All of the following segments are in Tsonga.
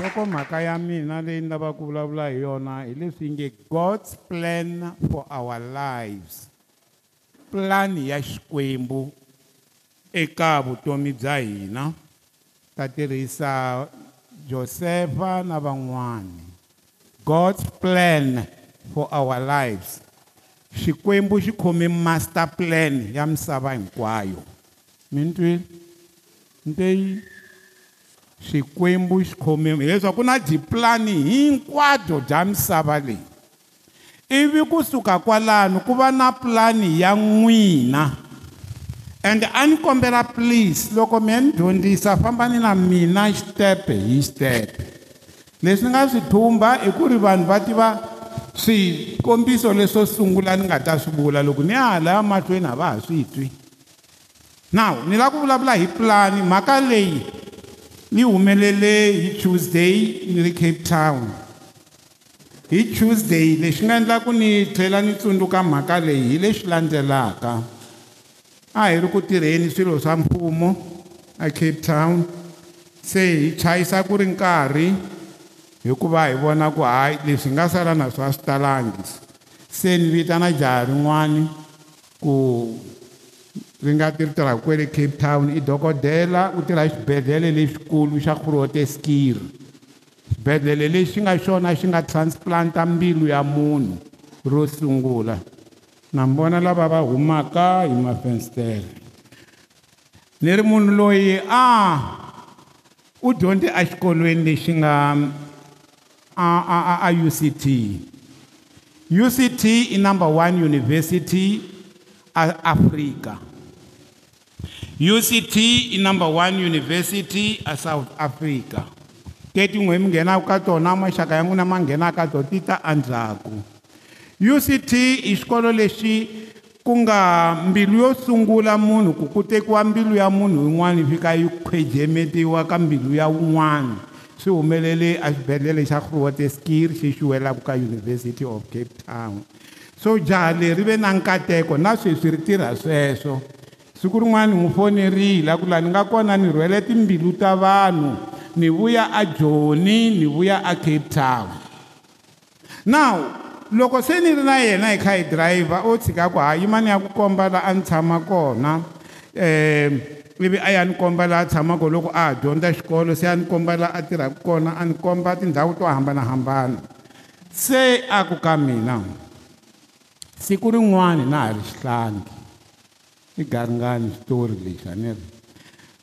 nhokomhaka ya mina leyi ni lavaka ku vulavula hi yona hileswi nge god's plan for our lives pulani ya xikwembu eka vutomi bya hina ta tirhisa josepha na van'wani god's plan for our lives xikwembu xi khome master plan ya misava hinkwayo mintwini nteyi xikwembu xi khomeme hileswaku ku na dipulani hinkwato bya misava leyi ivi kusuka kwalano ku va na pulani ya n'wina and a ni kombela please loko mi ya ni dyondzisa fambani na mina xitepe hi xitepe leswi ni nga swi thumba i ku ri vanhu va tiva swikombiso leswo sungula ni nga ta swi vula loko ni ya halaya mahlweni a va ha swi twi now ni lava ku vulavula hi pulani mhaka leyi nihumelele hi tuesday ni ri cape town hi tuesday lexi nga endlaku ni tlhela ni tsundzuka mhaka leyi hi lexi landzelaka a hi ri ku tirheni swilo swa mfumo a cape town se hi chayisa ku ri nkarhi hikuva hi vona ku hayi leswi nga sala na swa swi talangi se ni vitana jaha rin'wani ku ri nga tiritirhaka kwele cape town i dokodela u tirha xibedhlele lexikulu xa grotesker xibedhlele lexi nga xona xi nga transplanta mbilu ya munhu ro sungula na mivona lava va humaka hi mafenstere ni ri munhu loyi a u dyondze exikolweni lexi nga a a a a uct uct i number one university a afrika uct i number one university a south africa teti n'we mi nghenaka ka tona maxaka ya n'wina ma nghenaka ka to ti ta andzhaku uct i xikolo lexi ku nga mbilu yo sungula munhu ku ku tekiwa mbilu ya munhu yin'wana fika yi khwejemetiwa ka mbilu ya wun'wana swi humelele axibedhlele xa groteskir xi xi welaka ka university of cape town so jaha leri ve na nkateko na sweswi ri tirha sweswo so siku rin'wana n'wi fonerile ku laa ni nga kona ni rhwele timbilu ta vanhu ni vuya ajoni ni vuya a cape town now loko se ni ri na yena hi kha hi dirayivha o tshika ku ha yima ni ya ku komba laa a ni tshama kona um ivi a ya ni komba laa a tshamaka loko a ha dyondza xikolo se a ni komba laa a tirhaka kona a ni komba tindhawu to hambanahambana se a ku ka mina siku rin'wana na ha ri xihlangi i gangani xitori lexi a ni ri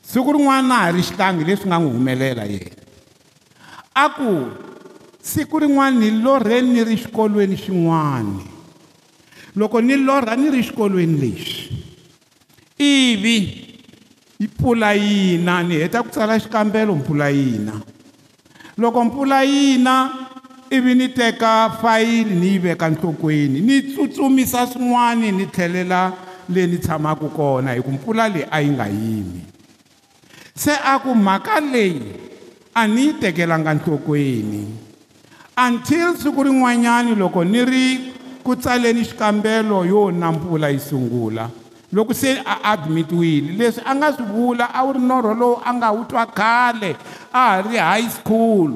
siku rin'wana na ha ri xihlangi leswi nga n'wi humelela yena a ku siku rin'wana ni lorheni ni ri xikolweni xin'wani loko ni lorha ni ri xikolweni lexi ivi mpfula yina ni heta ku tsala xikambelo mpfula yina loko mpfula yina ivi ni teka fayili ni yi veka nhlokweni ni tsutsumisa swin'wani ni tlhelela leni tshamaka kona hi ku mpfula leyi a yi nga yimi se a ku mhaka leyi a ni yi tekelanga nhlokweni until siku rin'wanyani loko ni ri ku tsaleni xikambelo yo na mpfula yi sungula loko se a admitiwile leswi a nga swi vula a wu ri norho lowu a nga wu twa khale a ha ri high school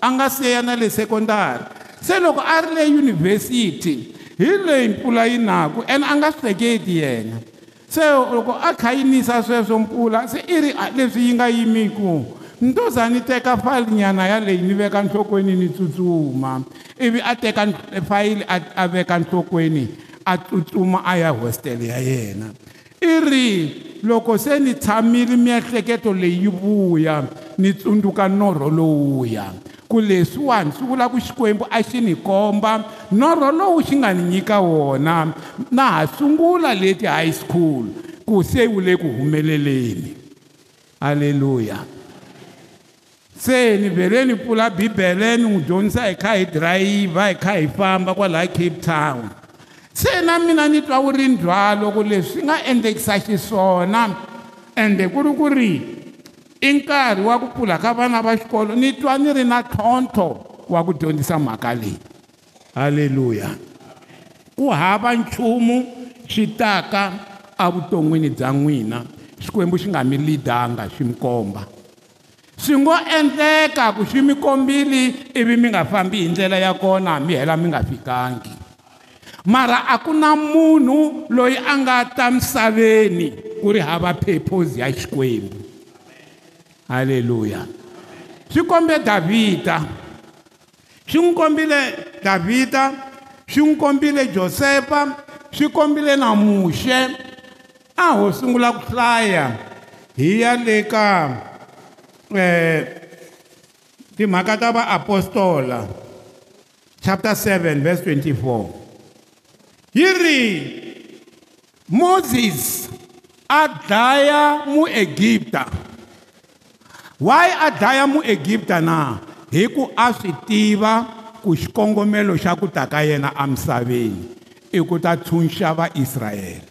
a nga se ya na le secondary se loko a ri le yunivhesiti hi leyi mpfula yi naku ene a nga swi hleketi yena se loko a kha yi nisa sweswo mpfula se i ri leswi yi nga yimiku nto za ni teka fayilinyana yaleyi ni veka nhlokweni ni tsutsuma ivi a teka fayili a veka nhlokweni a tsutsuma a ya hostele ya yena i ri loko se ni tshamile miehleketo leyi vuya ni tsundzuka norho lowuya ku leswiwani swi vula ku xikwembu a xi ni komba norho lowu xi nga ni nyika wona na ha sungula leti high school ku se wu le ku humeleleni halleluya se ni vhele ni pfula bibele ni n'wi dyondzisa hi kha hi dirayivha hi kha hi famba kwalaha cape town se na mina ni twa wu ri ndzhwalo ku leswi nga endlekisa xiswona ende ku ri ku ri i nkarhi wa ku pfula ka vana va xikolo ni twa ni ri na ntlhontlho wa ku dyondzisa mhaka leyi halleluya ku hava nchumu xi taka evuton'wini bya n'wina xikwembu xi nga mi lidanga xi mi komba swi ngo endleka ku xi mi kombile ivi mi nga fambi hi ndlela ya kona mi hela mi nga fikangi mara a ku na munhu loyi a nga ta misaveni ku ri hava purpose ya xikwembu haleluya swi kombe davhida swi n'wi kombile davhida swi n'wi kombile josepa swi kombile na muxe a ho sungula ku hlaya hi ya le ka um timhaka ta vaapostola chapter 7 verse 24 yi ri moses a dlaya muegipta why a dlaya muegipta na hi ku a swi tiva ku xikongomelo xa ku ta ka yena amisaveni i ku ta tshunxa vaisrayele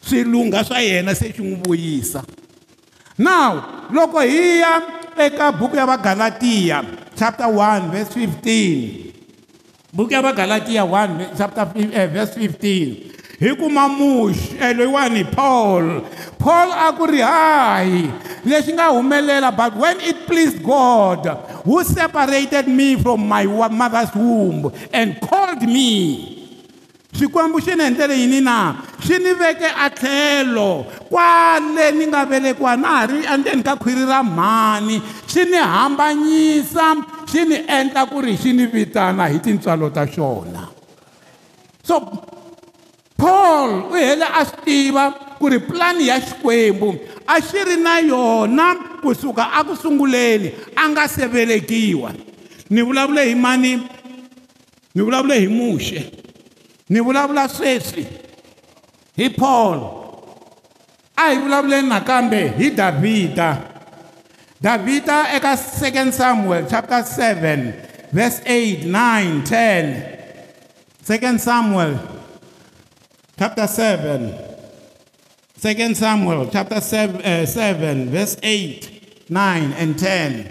swi lungha swa yena se xi n'wi vuyisa now loko hi ya eka buku ya vagalatiya chapter 1 vese 15 buku ya vagalatiya 1 chapter eh, vese 15 hi kuma muxi eloyiwani paul paul a ku ri hayi leswi nga humelela but when it pleased god who separated me from my mother's womb and called me xikwembu xi ni endlele yini na xi ni veke a tlhelo kwale ni nga velekiwa na ha ri endleni ka khwiri ra mhani xi ni hambanyisa xi ni endla ku ri xi ni vitana hi tintswalo ta xona so paul u hele a swi tiva ku ri pulani ya xikwembu a xi ri na yona kusuka a ku sunguleni a nga se velekiwa ni vulavule hi mani ni vulavule hi muxe vulavula sweswi hi Paul a hi vulavuleni nakambe hi Davhida Davhida eka 2 Samuel chapter 7 verse 8 9 10 2 Samuel chapter 7 2 Samuel chapter 7, uh, 7 verse 8 9 and 10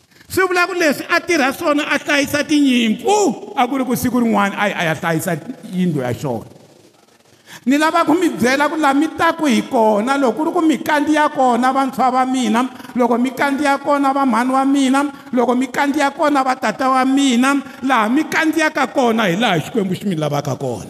swi vula ku leswi a tirha swona a hlayisa tinyimpu a ku ri ku siku rin'wana a yi a ya hlayisa yindlu ya xona ni lava ku mi byela ku laha mi taku hi kona loko ku ri ku mikandzi ya kona vantshwa va mina loko mikandzi ya kona vamhani wa mina loko mikandzi ya kona vatata wa mina laha mi kandziyaka kona hi laha xikwembu xi mi lavaka kona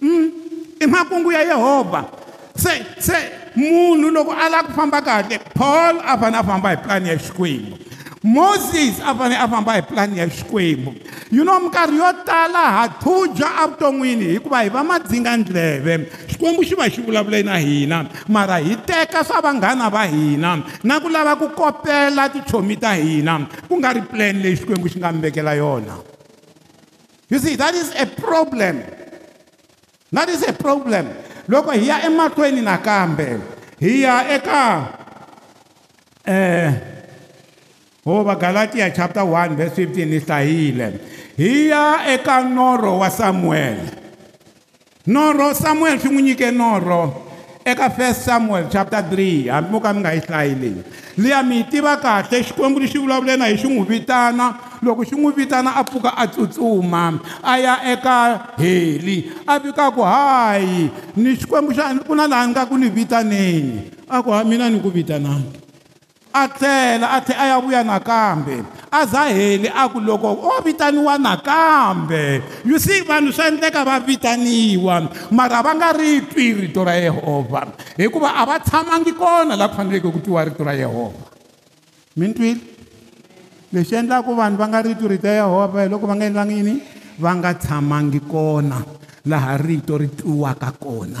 Hmm? Imakungu ya Yehova. Se, se, munu loko ala kufamba kate, Paul afana famba plan ya shkwimu. Moses a fane a famba hi plan ya Xikwembu you know minkarhi yo tala ha thudya avuton'wini hikuva hi va madzingandleve xikwembu xi va xi vulavule na hina mara hi teka swa vanghana va hina na ku lava ku kopela tichomi ta hina ku nga ri plan leyi xikwembu xi nga mi vekela yona you see that is a problem that is a problem loko hi ya emahlweni nakambe hi ya eka um eh, hova galatiya chapter 1 verse 15 ni hlayile hi ya eka norho wa samuwele norho samuwele swi n'wi nyike norho eka first samuel chapter 3 hambi mo ka mi nga yi hlayileyi liya mi yi tiva kahle xikwembu lexi vulavulena hi xi n'wi vitana loko xi n'wi vitana a pfuka a tsutsuma a ya eka heli a vikaku hayi ni xikwembu xa ku na laha ni ngaku ni vitaneni a ku ha mina ni ku vitanangi acela athi ayabuya nakambe azaheli aku loko o vitaniwa nakambe you see vanhu swa endleka va vitaniwa mara va nga ri twi rito ra yehovha hikuva a va tshamangi kona laha ku faneleke ku twiwa rito ra yehovha mi ni twile lexi endlaku vanhu va nga ri twi rito ra yehovha hi loko va nga endlangi yini va nga tshamangi kona laha rito ri twiwaka kona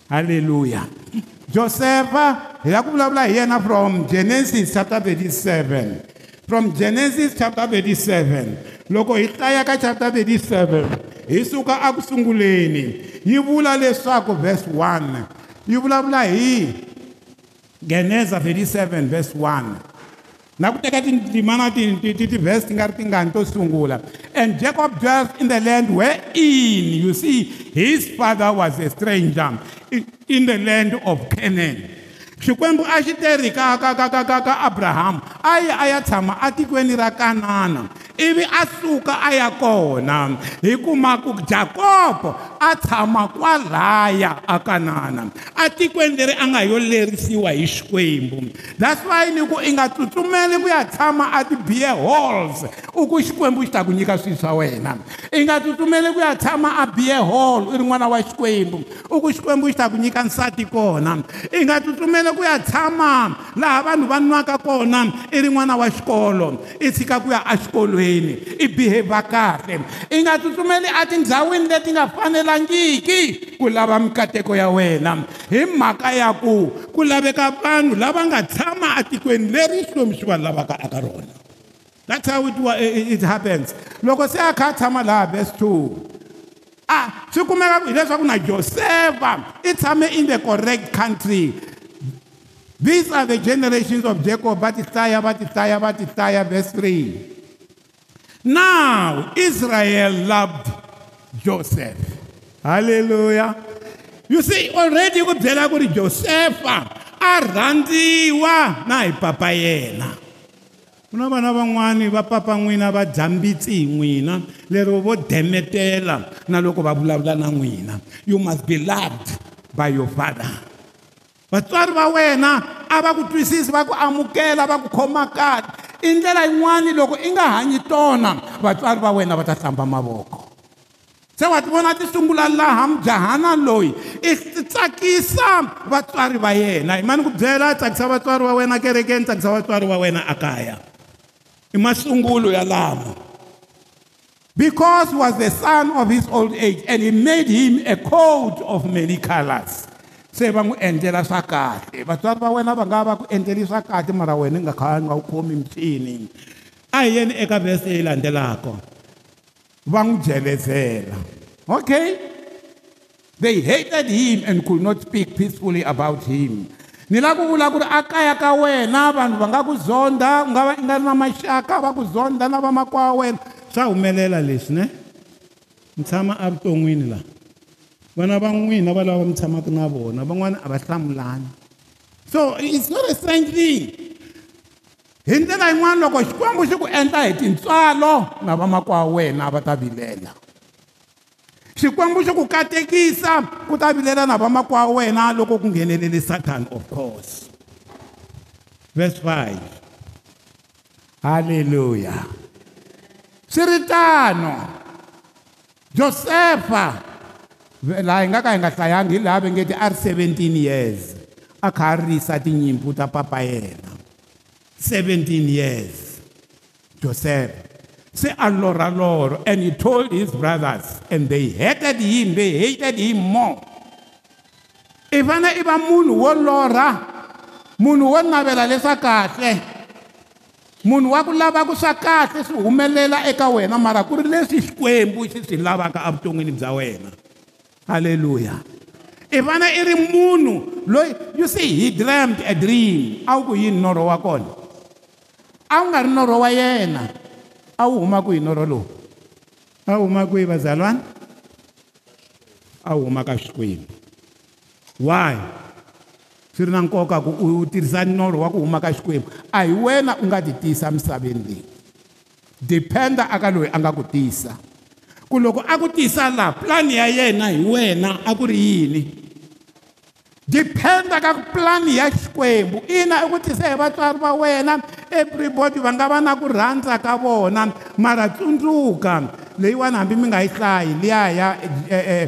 halleluya josefa hi lava ku vulavula hi yena from genesis chapter 37 from genesis chapter 37 loko hi hlaya ka chapter 37 hi suka aku sunguleni yi vula leswaku verse 1 yi vulavula hi geneza 37 verse 1 na ku teka tindzimana ti-verse ti nga ri tingani to sungula and jacob dwells in the land where in you see his father was a stranger in the land of canaan xikwembu a xi terhi ka ka ka ka ka ka abrahamu a yi a ya tshama atikweni ra kanana ivi a suka a ya kona hi kuma ku jakobo a tshama kwalaya a kanana a tikweni leri a nga yo lerisiwa hi xikwembu that's why ni ku i nga tsutsumeli ku ya tshama a ti-beer halls u ku xikwembu xi ta ku nyika swilo swa wena i nga tsutsumeli ku ya tshama a beer hall i ri n'wana wa xikwembu u ku xikwembu xi ta ku nyika nsati kona i nga tsutsumeli ku ya tshama laha vanhu va nwaka kona i ri n'wana wa xikolo i tshika ku ya exikolweni endleleni i behave kahle i nga tsutsumeli atindhawini leti nga fanelangiki ku lava mikateko ya wena hi mhaka ya ku ku laveka vanhu lava nga tshama atikweni leri xikwembu xi va lavaka aka rona that's how it, it happens loko se a kha a tshama laha verse 2 a swi kumeka hileswaku na josefa i tshame in the correct country these are the generations of jacob va tihlaya va tihlaya va tihlaya verse 3 now israel loved joseph halleluya you see already ku byela ku ri josefa a rhandziwa na hi papa yena ku na vana van'wani va papa n'wina va dya mbitsi hi n'wina lero vo demetela na loko va vulavula na n'wina you must be loved by your father vatswari va wena a va ku twisisi va ku amukela va ku khoma kahle i ndlela yin'wani loko i nga hanyi tona vatswari va wena va ta hlamba mavoko se wa ti vona ti sungula laha mujahana loyi i titsakisa vatswari va yena hi mani ku byela tsakisa vatswari va wena kerekeni tsakisa vatswari va wena ekaya i masungulo ya lama because he was the son of his old age and he made him a coat of many colors se va n'wi endlela swa kahle vatswari va wena va nga va ku endleli swa kahle mara wena nga kha nga wu khomi michini a hi yeni eka vhese leyi landzelaka va n'wi jelezela okay they hated him and could not speak peacefully about him ni lava ku vula ku ri akaya ka wena vanhu va nga ku zonda u nga va i nga ri na maxaka va ku zonda na vamakwavo wa wena swa humelela leswi ne ni tshama evuton'wini laha vana va n'wina valava mi tshamaka na vona van'wana a va hlamulani so it's not a strange thing hi ndlela yin'wana loko xikwembu xi ku endla hi tintswalo na vamakwa wena va ta vilela xikwembu xi ku katekisa ku ta vilela na vamakwa wena loko ku nghenelele satan of course verse 5 halleluya swi ri tano josefa la hi nga ka hi nga hlayanga hi laha va nge ti a ri seventeen years a kha a risa tinyimpfu ta papa yena seventeen years joseph se a lorha and he told his brothers and they hated him they hated him more i fane i va munhu wo lorha munhu wo navela leswa kahle munhu wa ku lavaku swa kahle swi humelela eka wena mara ku ri leswi xikwembu xi swi lavaka evuton'wini bya wena haleluya i vana i ri munhu loyi you see he dreamt a dream a wu ku yini norho wa kona a wu nga ri norho wa yena a wu huma ku yi norho lowu a wu huma kwihi vazalwana a wu huma ka xikwembu why swi ri na nkoka ku u tirhisa norho wa ku huma ka xikwembu a hi wena u nga ti tiyisa misaveni leyi dependa aka loyi a nga ku tiyisa ku loko a ku tisa laha pulani ya yena hi wena a ku ri yini dependa ka pulani ya xikwembu ina i ku tisa hi vatswari va wena everybody va nga va na ku rhandza ka vona mara tsundzuka leyiwani hambi mi nga yi hlayi liya ya eh, eh,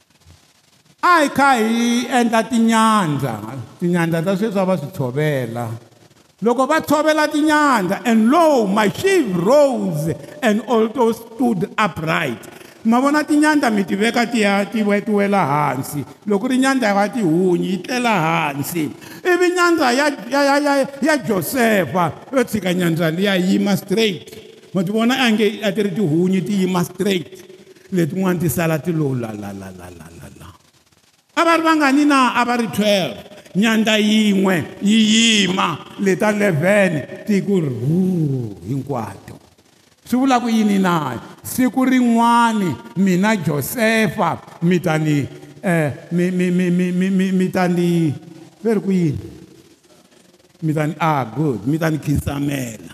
a hi kha hi endla tinyandza tinyandza ta sweswi a va swi tshovela loko va tshovela tinyandza and low mashive rose and alto stood upright ma vona tinyandza mi tiveka tiya ti wetiwela hansi loko ri nyandza ya tihunyi yi tlela hansi ivi nyandza ya, ya, ya, ya, ya josefa yo tshika nyandza liya yima straight ma ti vona a nge a ti ri tihunyi ti yima straight letin'wana ti sala ti lowu lalalalalala a va ri vangani na a va ri 12 nyandza yin'we yi yima leta 11 tiku ruu hinkwato swi vula ku yini na siku rin'wani mina josefa mi ta ni um mi mi mi mi mi mi ta ni ve ri ku yini mi ta ni a good mi ta ni khinsamela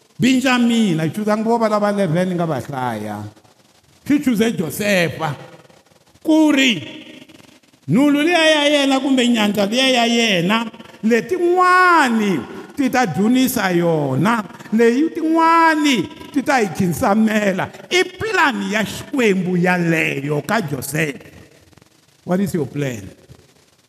benjamin a xi chuzangi vo va lava 11 nga va hlaya xi chuze josefa ku ri nhulu liya ya yena kumbe nyandza liya ya yena letin'wani ti ta dyunisa yona leyi tin'wani ti ta hi khinsamela i pulani ya xikwembu yaleyo ka josefa what is your plan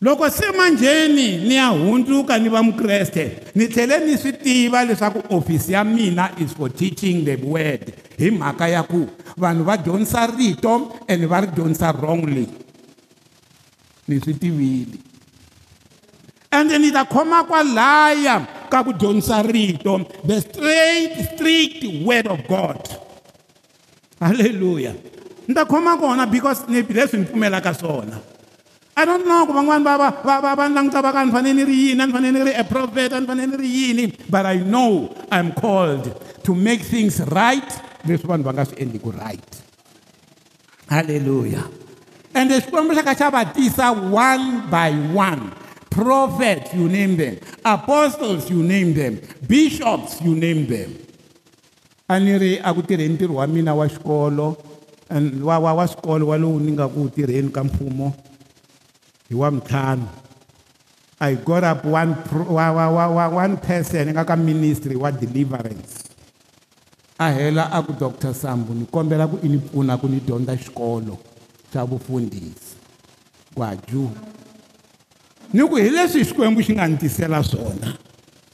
loko se manjheni ni ya hundzuka ni va mukreste ni tlhele ni swi tiva leswaku ofisi ya mina is for teaching the word hi mhaka ya ku vanhu va dyondzisa rito and va ri dyondzisa wrongly ni swi tivile ende ni ta khoma kwalaya ka ku dyondzisa rito the straight strict word of god halleluya ni ta khoma kona because ni leswi ni pfumelaka swona so i don't know ku van'wani va va va va va languta va ka ni fanele ni ri yini a ni fanele ni ri a prophet a ni fanele ni ri yini but i know iam called to make things right leswi vanhu va nga swi endliku right halleluya ende xikwembu xa ka xa va tisa one by one prophet you name them apostles you name them bishops you name them a ni ri a ku tirhe ntirho wa mina wa xikolo wa wa wa swikolo wa lowu ni nga ku tirheni ka mfumo hi wa mitlhanu a hi got up one, wa, wa, wa, wa, one person eka ka ministry wa deliverance a hela a ku dr sambu ni kombela ku i ni pfuna ku ni dyondza xikolo xa vufundhisi kwaju ni ku hi leswi hi xikwembu xi nga ni tisela swona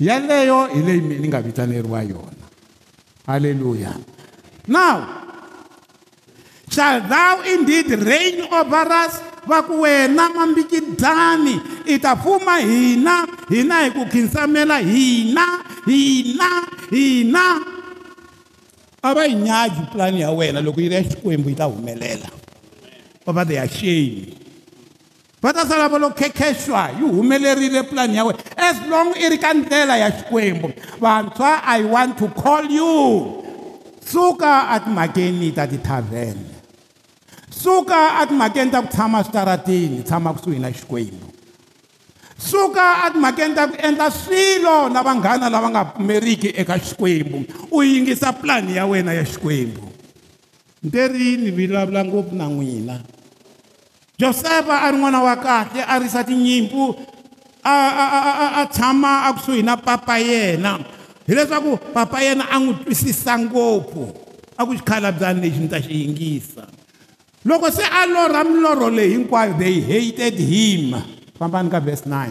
yeleyo hi leyi ni nga vitaneriwa yona halleluya now shall thou indeed reign over us va ku wena mambikidlani i ta fuma hina hina hi ku khinsamela hina hina hina a va yi nyaki pulani ya wena loko yi ri ya xikwembu yi ta humelela va va they are shame va ta sala va lo khekhexwa yi humelerile pulani ya wena as long i ri ka ndlela ya xikwembu vantshwa i want to call you suka a timhakeni ta tithavhene suka a ti makeni ta ku tshama switaratini tshama kusuhi na xikwembu suka a ti makeni ta ku endla swilo na vanghana lava nga pfumeriki eka xikwembu u yingisa pulani ya wena ya xikwembu ni terini vulavula ngopfu na n'wina josefa a ri n'wana wa kahle a risa tinyimpfu a tshama a kusuhi na papa yena hileswaku papa yena a n'wi twisisa ngopfu a ku xikhalabyanni lexi ni ta xi yingisa loko se a lorha milorho leyi hinkwayo they hated him fambani ka verse 9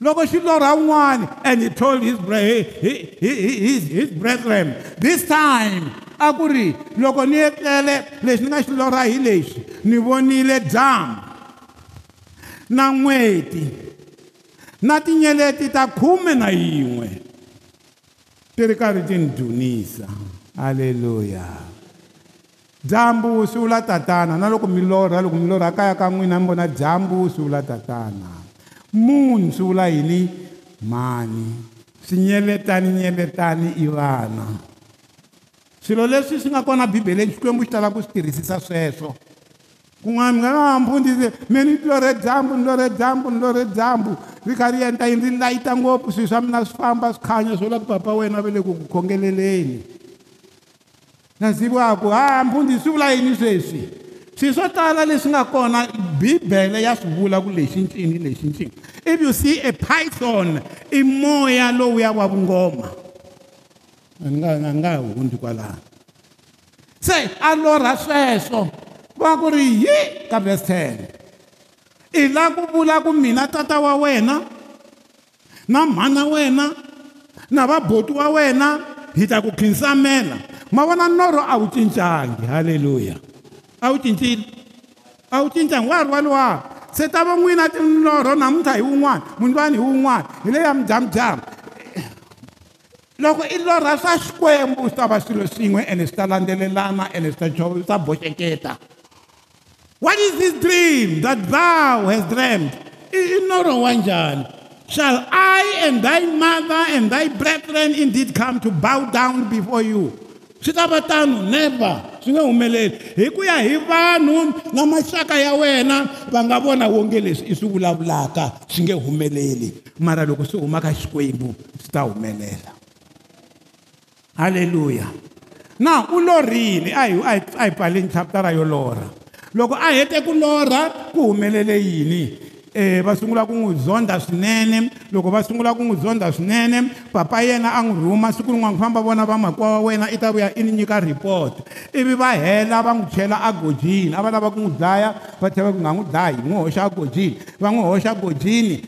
loko xi lorha wun'wani and he told his, his, his, his brethren this time a ku ri loko ni etlele leswi ni nga xi lorha hi leswi ni vonile dyambu na n'weti na tinyeleti ta khume na yin'we ti ri karhi ti ni dunisa halleluya dyambu swi vula tatana na loko mi lorha loko mi lorha kaya ka n'wina mi vona dyambu swi vula tatana munhu swi vula yini mani swi nyeletani nyeletani i vana swilo leswi swi nga kona bibeleni xikwembu xi tala ku swi tirhisisa sweswo kun'wana mi nga nga ha mfundhisi mi ni lorhe dyambu ni lorhe dyambu ni lorhe dyambu ri kha ri endla yini ri layita ngopfu swilo swa mina swi famba swi khanya swo la ku papa wena va le ku ku khongeleleni na ziviwaku ha mfundhisi swi vula yini sweswi swilo swo tala leswi nga kona bibele ya swi vula ku lexi ncini lexi ncini if you see a python i moya lowuya wa vungoma a nga hundi kwalano se a lorha sweswo va ku ri hi ka verse 10 i la ku vula ku mina tata wa wena na mhana wena na vaboti wa wena hi ta ku khinsamela ma vona norho a wu cincangi halleluya a wu cincile a wu cincangi wa ha ri waliwani se ta van'wina tinorho namuntlha hi wun'wana mundlwani hi wun'wana hi leya mijamujama loko i lorha swa xikwembu swi ta va swilo swin'we ene swi ta landzelelana ene swita boxeketa what is this dream that thou has dreamed i norho wa njhani shall i and thy mother and thy brethren indeed come to bow down before you swi ta va tano never swi nge humeleli hi ku ya hi vanhu na maxaka ya wena va nga vona wonge leswi i swi vulavulaka swi nge humeleli mara loko swi humaka xikwembu swi ta humelela haleluya now u lorhile a hi a hi baleni chaptara yo lorha loko a hete ku lorha ku humelele yini eh va sungula ku n'wi zonda swinene loko va sungula ku n'wi zonda swinene papa yena a n'wi rhuma siku rin'wana ku famba vona vamakwa wa wena i ta vuya i ni nyika report ivi va hela va n'wi chela agojini a va lava ku n'wi dlaya va tlhela ku nga n'wi dlayi hi n'wi hoxa agojini va n'wi hoxa agojini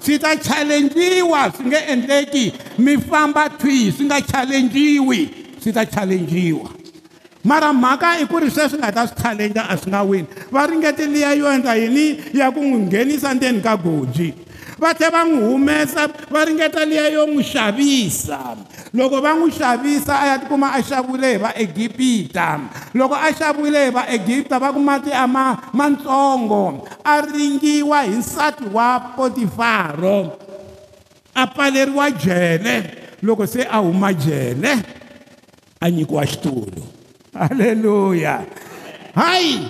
swi ta challenjiwa swi nge endleki mi famba thwihi swi nga challenjiwi swi ta challenjiwa mara mhaka i ku ri sweswi nga ta swi challenge a swi nga wini va ringeteliya yo endla yini ya ku n'wi nghenisa ndzeni ka goji va tlhela va n'wi humesa va ringeteliya yo n'wi xavisa loko va n'wi xavisa a ya tikuma a xaviwile hi vaegipita loko a xaviwile hi vaegipta va ku mati a ma mantsongo a ringiwa hi nsati wa potifaro a pfaleriwa jele loko se a huma jele a nyikiwa xitulu haleluya hayi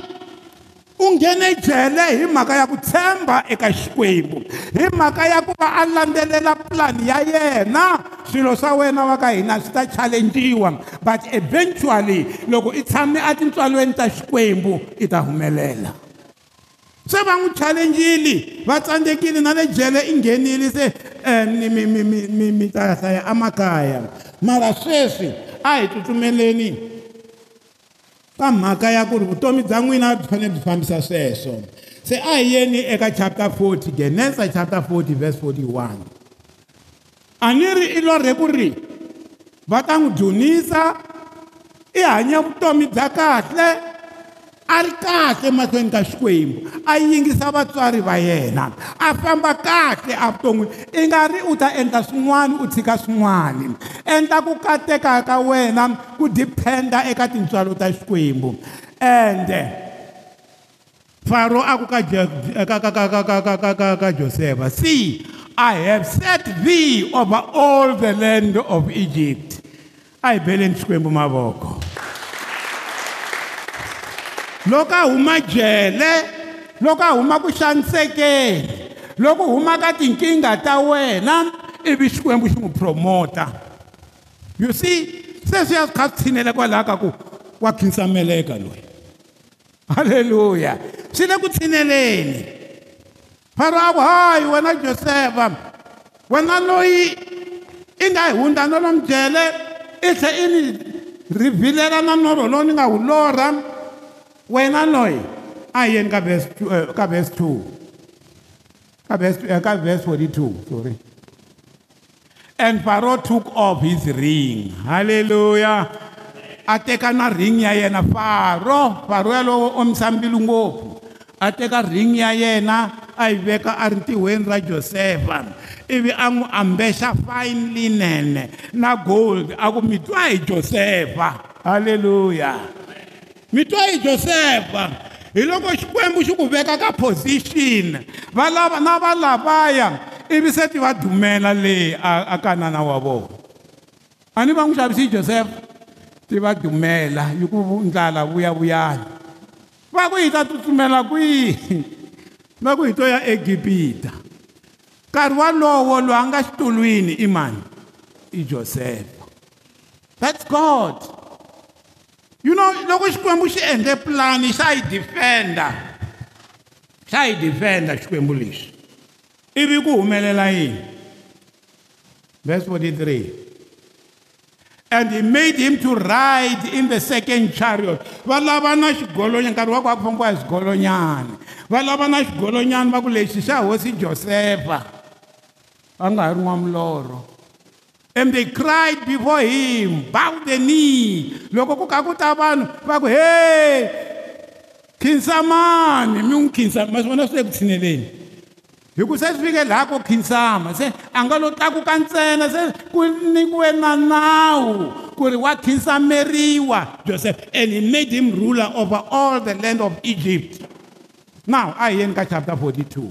u nghene ejele hi mhaka ya ku tshemba eka xikwembu hi mhaka ya ku va a landzelela pulani ya yena swilo swa wena wa ka hina swi ta challenjiwa but eventually loko i tshame atintswalweni ta xikwembu i ta humelela se va n'wi challenjile va tsandzekile na le jele i nghenile se um mi ta hlaya emakaya mara sweswi a hi tsutsumeleni pamhaka ya ku ri vutomi bya n'wina byi fanele byi fambisa sweswo se a hi yeni eka chapter 40 genesa chapter 40 vese 41 a ni ri i lorhe ku ri va ta n'wi dyunisa i hanya vutomi bya kahle a ri kahle emahlweni ka xikwembu a yingisa vatswari va yena a famba kahle avuton'wini i nga ri u ta endla swin'wana u tshika swin'wana endla ku kateka ka wena ku diphenda eka tintswalo ta xikwembu ende faro a ku ka ka ka ka ka ka ka ka ka josefa see i have set thee over all the land of egypt a hi beleni xikwembu mavoko loko a huma jele loko a huma ku xanisekeni loko huma ka tinkingha ta wena ivi xikwembu xi n'wi promota you see sweswi ya kha swi tshinela kwalaha ka ku wa khinsameleka loyi halleluya swi le ku tshineleni faro a ku hayi wena josefa wena loyi i nga hi hundza no lo mi jele i tlhe i ni rivhilela na norho lowu ni nga wu lorha wena loyi a hi yeni ka verse eh, ka verse 2 ka verse eh, ka verse 42 sorry and pharaoh took off his ring hallelujah a teka na ring ya yena pharaoh pharaoh yalowo o misambile ngopfu a teka ring ya yena a yi veka a ri ntiweni ra josefa ivi a n'wi ambexa fine linen na gold a ku mi twa hi josefa halleluya vito i josefa hi loko xikwembu xi ku veka ka position va lava na va lavaya ivi se ti va dumela leyi a ka nana wa vona a ni va n'wi xavisi josefa ti va dumela yi ku ndlala vuyavuyani va ku hi ta tsutsumela kwihi va ku hi to ya egipita nkarhi walowo loyi a nga xitulwini i mani i josefa that's god you know loko xikwembu xi endle pulani xa yi defenda xa yi defenda xikwembu lexi ivi ku humelela yini verse 43 and he made him to ride in the second chariot va lava na xigolonyana nkarhi wa ku va ku fambiwa hi swigolonyana va lava na xigolonyana va ku lexi xa hosi josefa va nga ha ri n'wamuloro and they cried before him bow the knee loko ku ka ku ta vanhu va ku hey khinsamani mi n'wi khinsama ma swi vona swi le ku tshineleni hi ku se swi fike laha ko khinsama se a nga lo tlakuka ntsena se ku nyikiwe na nawu ku ri wa khinsameriwa joseph and he made him ruler over all the land of egypt now a hi yeni ka chapter 42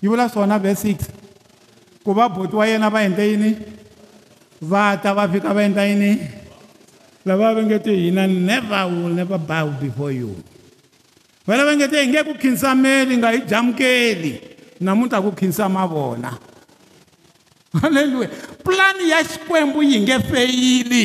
You yi vula now verse 6 ku va boti wa yena va endla yini va ta va fika va endla yini lava va nge te hina never will never bow before you vale va nge te hi nge ku khinsameli nga hi jamukeli namuntlha ku khinsama vona halleluya pulani ya xikwembu yi nge feyili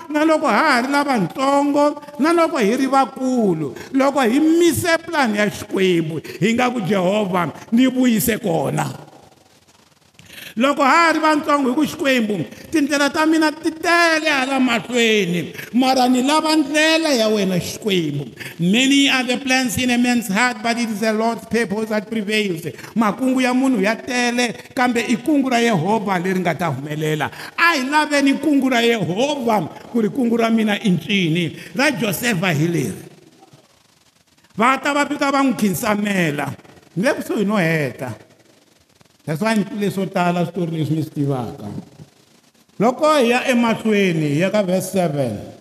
na loko ha ha ri lavantsongo na loko hi ri vakulu loko hi mise pulani ya xikwembu hi nga ku jehovha ni vuyise kona loko ha ri vantsongo hi ku xikwembu tindlela ta mina ti tele hala mahlweni mara ni lava ndlela ya wena xikwembu many are the plans in a man's heart but it is a lord's purpose that prevails makungu ya munhu ya tele kambe i kungu ra yehovha leri nga ta humelela a hi laveni kungu ra yehovha ku ri kungu ra mina i ncini ra josefa hi leri va ta va fika va n'wi khinsamela ne kusuhi no heta that's why leswo tala switori leswi mi swi tivaka loko hi ya emahlweni hi ya ka verse 7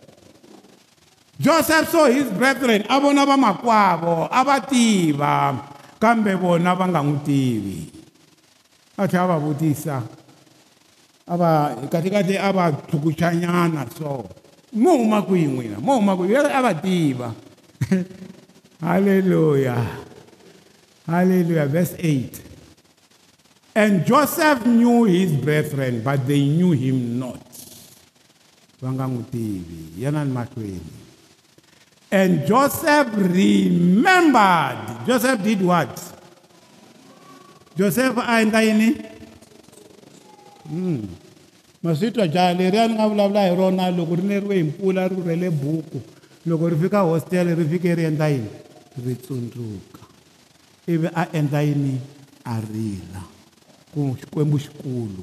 joseph so his brethren a vona vamakwavo a va tiva kambe vona va nga n'wi tivi a tlhela va vutisa a va kahlekahle a va tlhukuxanyana so mo huma kwihi n'wina mo huma kwihi a va tiva halleluya halleluya verse 8 And Joseph knew his brethren, but they knew him not. And Joseph remembered. Joseph did what? Joseph and Aini? Hmm. masvitwa jaha leriya ni nga vulavula hi rona loko ri neriwe hi mpfula ri rhele buku loko ri fika hostel ri fike ri endla yini ri tsundzuka ivi a endla yini a rila ku xikwembu xikulu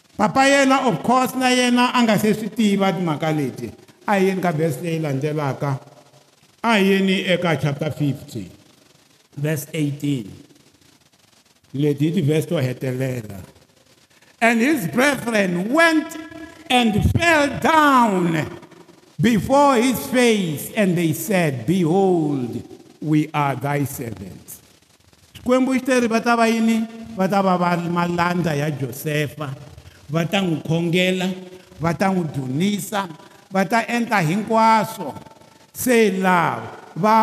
papa yena of course na yena a nga se swi tiva timhaka leti a hi yeni ka vhesi leyi landzelaka a yeni eka chapter 50 verse 18 leti hi tivhesi to hetelela and his brethren went and fell down before his face and they said behold we are thy servants xikwembu xi te ri va ta va yini va ta va va malandza ya josefa va ta n'wi khongela va ta n'wi dunisa va ta endla hinkwaswo se laha va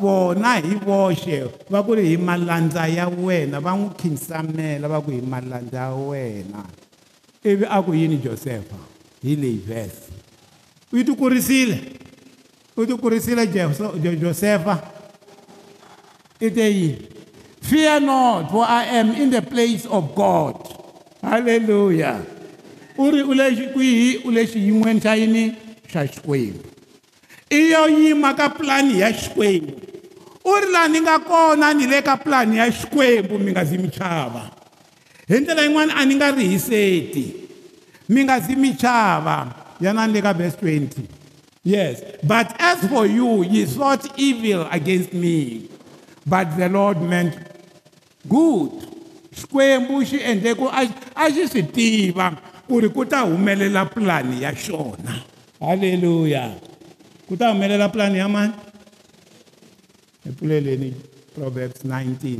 vona hi voxe va ku ri hi malandza ya wena va n'wi khinsamela va ku hi malandza ya wena ivi a ku yini josefa hi leyi vhesi u ti kurisile u ti josefa i te yini fear not for i am in the place of god haleluya uri ulekwihi ulexi yin'weni xa yini xa xikwembu i yo yima ka pulani ya xikwembu u ri laha ni nga kona ni le ka pulani ya xikwembu mi nga zi mi chava hi ndlela yin'wana a ni nga ri hiseti mi nga zi mi chava yana ni le ka vhesi 20 yes but as for you ye thought evil against me but the lord meant good xikwembu xi endle ku a xi swi tiva ku ri ku ta humelela pulani ya xona halleluya ku ta humelela pulani ya mani i pfuleleni proverbs 19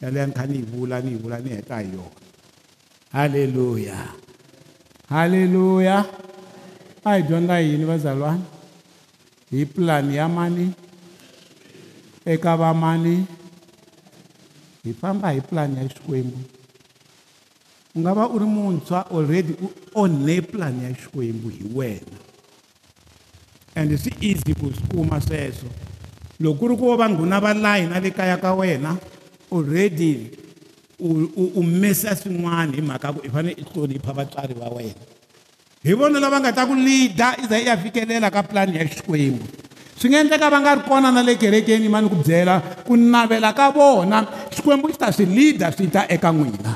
yaleya ni kha ni yi vula ni yi vula ni heta hi yona halleluya halleluya a hi dyondza yini vazalwana hi pulani ya mani eka va mani hi famba hi pulani ya xikwembu u nga va u ri muntshwa already u onhe pulani ya xikwembu hi wena and swi easy ku swi kuma sweswo loko ku ri ku va vanghuna va layi na le kaya ka wena already u mesa swin'wana hi mhaka ku i fanele i hlonipha vatswari va wena hi vona lava nga ta ku leader i za i ya fikelela ka pulani ya xikwembu swi nga endleka va nga ri kona na le kerekeni ma ni ku byela ku navela ka vona xikwembu xi ta swi lida swi ta eka n'wina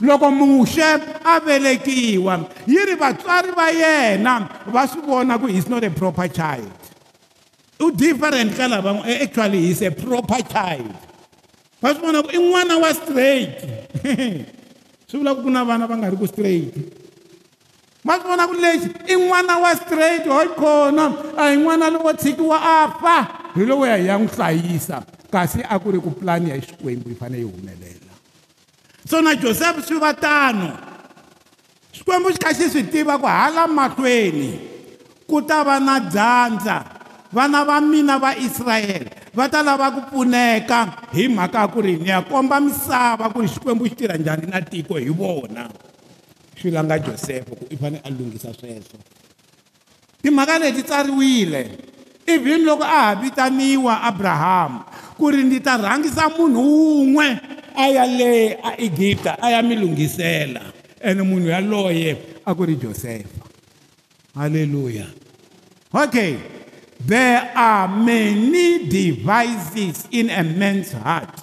loko muxe a velekiwa yi ri vatswari va yena va swi vona ku his not a proper child u different ka lava actually his a proper child va swi vona ku i n'wana wa straight swi vula ku ku na vana va nga ri ku straight ma swi vona ku lexi i n'wana wa straight ho khona a hi n'wana lowo tshikiwa a fa hi lowuya hi ya n'wi hlayisa kasi a ku ri ku pulani ya xikwembu yi fanele yi humelela so na josefu swi va tano xikwembu xi kha xi swi tiva ku hala mahlweni ku ta va na dyandza vana va mina va israyele va ta lava ku pfuneka hi mhaka ya ku ri ni ya komba misava ku ri xikwembu xi tirha njhani na tiko hi vona xwila nga josepho ku i fane a lunghisa sweswo timhaka leti tsariwile even loko a ha vitaniwa abrahamu ku ri ndzi ta rhangisa munhu wun'we a ya le a egipta a ya mi lunghisela ene munhu yaloye a ku ri josefa halleluya okay there are many devices in a man's heart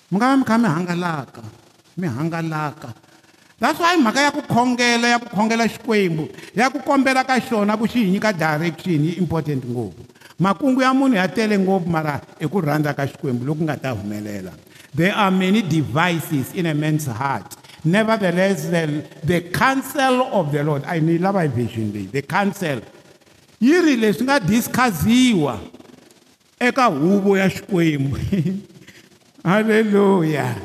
mi nga va mi kha mi hangalaka mi hangalaka that's why mhaka ya ku khongela ya ku khongela xikwembu ya ku kombela ka xona ku xi hi nyika direction yi important ngopfu makungu ya munhu ya tele ngopfu mara i ku rhandza ka xikwembu loku nga ta humelela there are many devices in a man's heart Nevertheless, the, the counsel of the Lord, I need lava vision leyi, the counsel yi ri leswi nga discussiwa eka huvo ya Xikwembu. Hallelujah.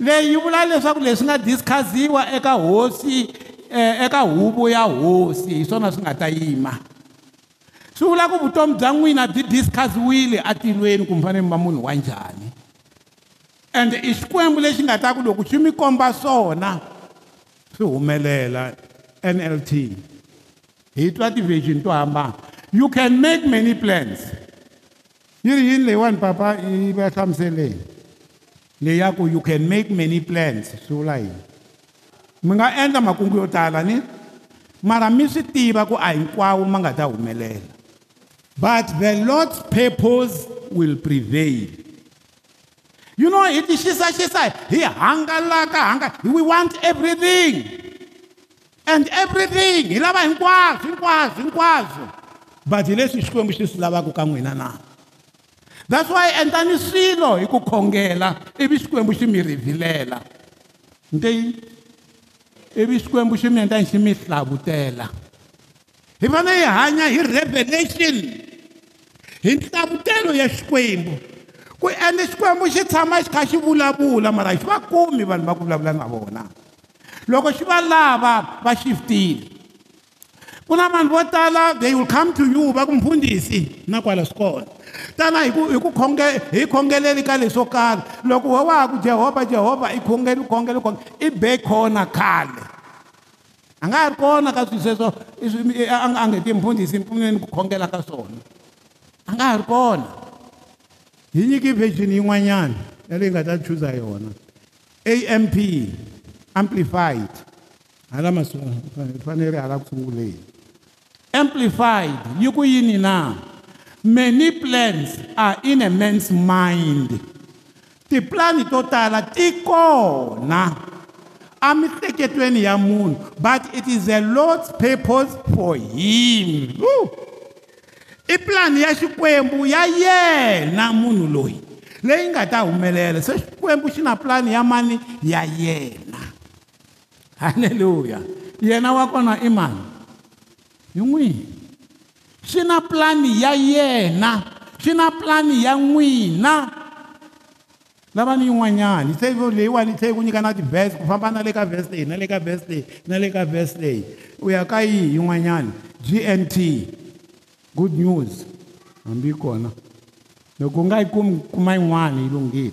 Leyi vula leswaku leswi nga discussiwa eka hosi eh, eka huvo ya hosi hi swona swi nga ta yima. Swi vula ku vutomi bya n'wina byi discussiwile atilweni ku mi fanele mi va munhu wa njhani. and i xikwembu lexi nga ta ku loko xi mi komba swona swi humelela nlt hi twa ti-vision to hambana you can make many plans yi ri yini leyiwani papa yi va hlamuseleni leyi ya ku you can make many plans swi vula yini mi nga endla makungu yo tala ni mara mi swi tiva ku a hinkwawo ma nga ta humelela but the lord's purpose will prevail you know hi tixisaxisa hi hangalaka hanga we want everything and everything hi lava hinkwaswo hinkwaswo hinkwaswo but hi leswi xikwembu xi swi lavaka ka n'wina na that's why endlani swilo hi ku khongela ivi xikwembu xi mi rivhilela ntei ivi xikwembu xi mi endlani xi mi hlavutela hi fanele hi hanya hi revelation hi nhlavutelo ya xikwembu ku ende xikwembu xi tshama xi kha xi vulavula mara xi va kumi vanhu va ku vulavula na vona loko xi va lava va xifitile ku na vanhu vo tala they will come to you va ku mfundhisi na kwala swi kona tana hi ku hi ku khonge hi khongeleli ka leswo karhi loko wo waha ku jehovha jehovha i khongeli khongele khonge i be kona khale a nga ha ri kona ka swi sweswo i swi a nga ngeti mfundhisi mpfumeleni ku khongela ka swona a nga ha ri kona hi version yin'wanyana ya leyi nga ta chuza yona amp amplified hala masungu fanele hala ku sunguleni amplified yi ku yini na many plans are in a man's mind tipulani to tala ti kona emiehleketweni ya munhu but it is a lord's purpose for him Woo! i pulani ya xikwembu ya yena munhu loyi leyi nga ta humelela se xikwembu xi na pulani ya mani ya yena halleluya yena wa kona i mani hi n'wini xi na pulani ya yena xi na pulani ya n'wina lava ni yin'wanyani se leyiwani yi tlhele ku nyika na ti-vhese ku famba na le ka vhese leyi na le ka vhese leyi na le ka vhese leyi u ya ka yihi yin'wanyani g n t good news hambi kona loko u nga yi kumi kuma yin'wana yi lunghile